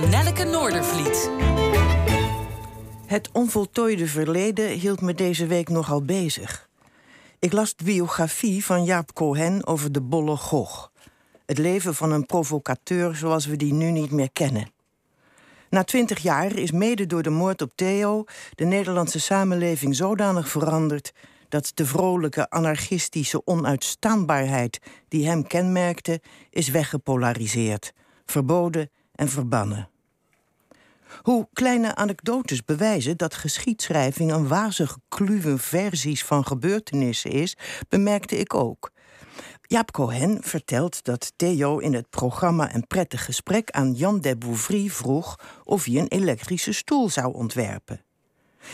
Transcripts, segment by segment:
van Nelleke Noordervliet. Het onvoltooide verleden hield me deze week nogal bezig. Ik las de biografie van Jaap Cohen over de Bolle Gog. Het leven van een provocateur zoals we die nu niet meer kennen. Na twintig jaar is mede door de moord op Theo de Nederlandse samenleving zodanig veranderd dat de vrolijke anarchistische onuitstaanbaarheid die hem kenmerkte, is weggepolariseerd, verboden en verbannen. Hoe kleine anekdotes bewijzen dat geschiedschrijving een wazig kluwen versies van gebeurtenissen is, bemerkte ik ook. Jaap Cohen vertelt dat Theo in het programma Een prettig gesprek aan Jan de Bouvry vroeg of hij een elektrische stoel zou ontwerpen.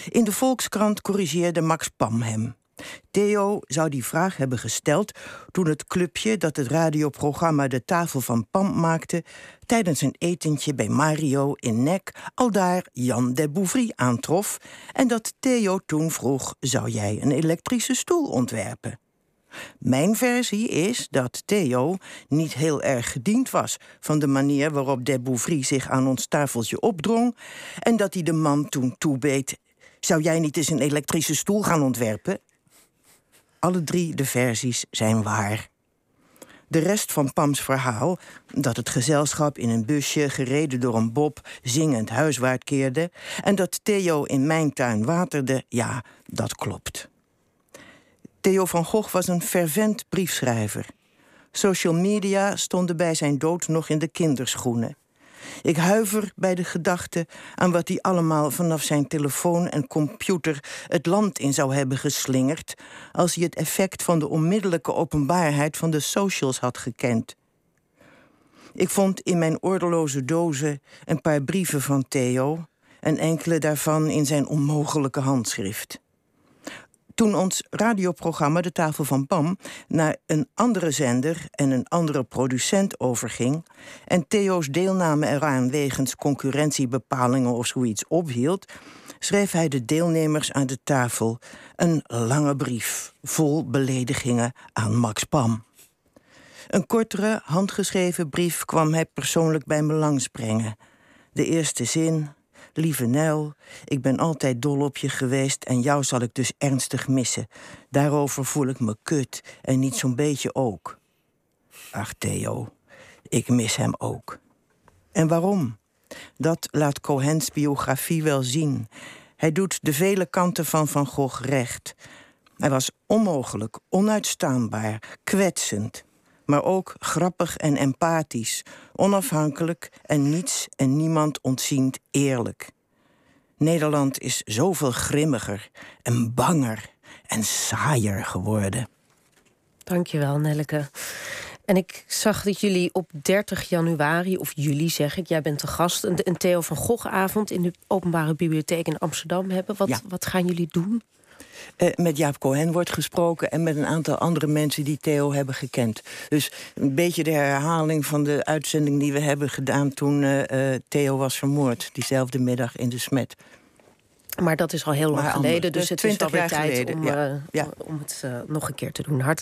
In de Volkskrant corrigeerde Max Pam hem. Theo zou die vraag hebben gesteld toen het clubje dat het radioprogramma De Tafel van Pam maakte, tijdens een etentje bij Mario in Nek aldaar Jan de Bouvry aantrof en dat Theo toen vroeg: zou jij een elektrische stoel ontwerpen? Mijn versie is dat Theo niet heel erg gediend was van de manier waarop de Bouvry zich aan ons tafeltje opdrong en dat hij de man toen toebeet: zou jij niet eens een elektrische stoel gaan ontwerpen? Alle drie de versies zijn waar. De rest van Pams verhaal, dat het gezelschap in een busje gereden door een bob zingend huiswaart keerde en dat Theo in mijn tuin waterde, ja, dat klopt. Theo van Gogh was een fervent briefschrijver. Social media stonden bij zijn dood nog in de kinderschoenen. Ik huiver bij de gedachte aan wat hij allemaal vanaf zijn telefoon en computer het land in zou hebben geslingerd als hij het effect van de onmiddellijke openbaarheid van de socials had gekend. Ik vond in mijn ordeloze dozen een paar brieven van Theo en enkele daarvan in zijn onmogelijke handschrift. Toen ons radioprogramma De Tafel van Pam naar een andere zender en een andere producent overging en Theo's deelname eraan wegens concurrentiebepalingen of zoiets ophield, schreef hij de deelnemers aan de tafel een lange brief vol beledigingen aan Max Pam. Een kortere, handgeschreven brief kwam hij persoonlijk bij me langsbrengen. De eerste zin Lieve Nel, ik ben altijd dol op je geweest en jou zal ik dus ernstig missen. Daarover voel ik me kut en niet zo'n beetje ook. Ach Theo, ik mis hem ook. En waarom? Dat laat Cohens biografie wel zien. Hij doet de vele kanten van Van Gogh recht. Hij was onmogelijk, onuitstaanbaar, kwetsend maar ook grappig en empathisch, onafhankelijk en niets en niemand ontziend eerlijk. Nederland is zoveel grimmiger en banger en saaier geworden. Dankjewel, Nelleke. En ik zag dat jullie op 30 januari, of juli zeg ik, jij bent de gast, een, een Theo van Gogh-avond in de Openbare Bibliotheek in Amsterdam hebben. Wat, wat gaan jullie doen? Uh, met Jaap Cohen wordt gesproken en met een aantal andere mensen die Theo hebben gekend. Dus een beetje de herhaling van de uitzending die we hebben gedaan toen uh, Theo was vermoord, diezelfde middag in de Smet. Maar dat is al heel lang geleden, dus het is alweer tijd geleden, om, ja. Ja. om het nog een keer te doen. Hartelijk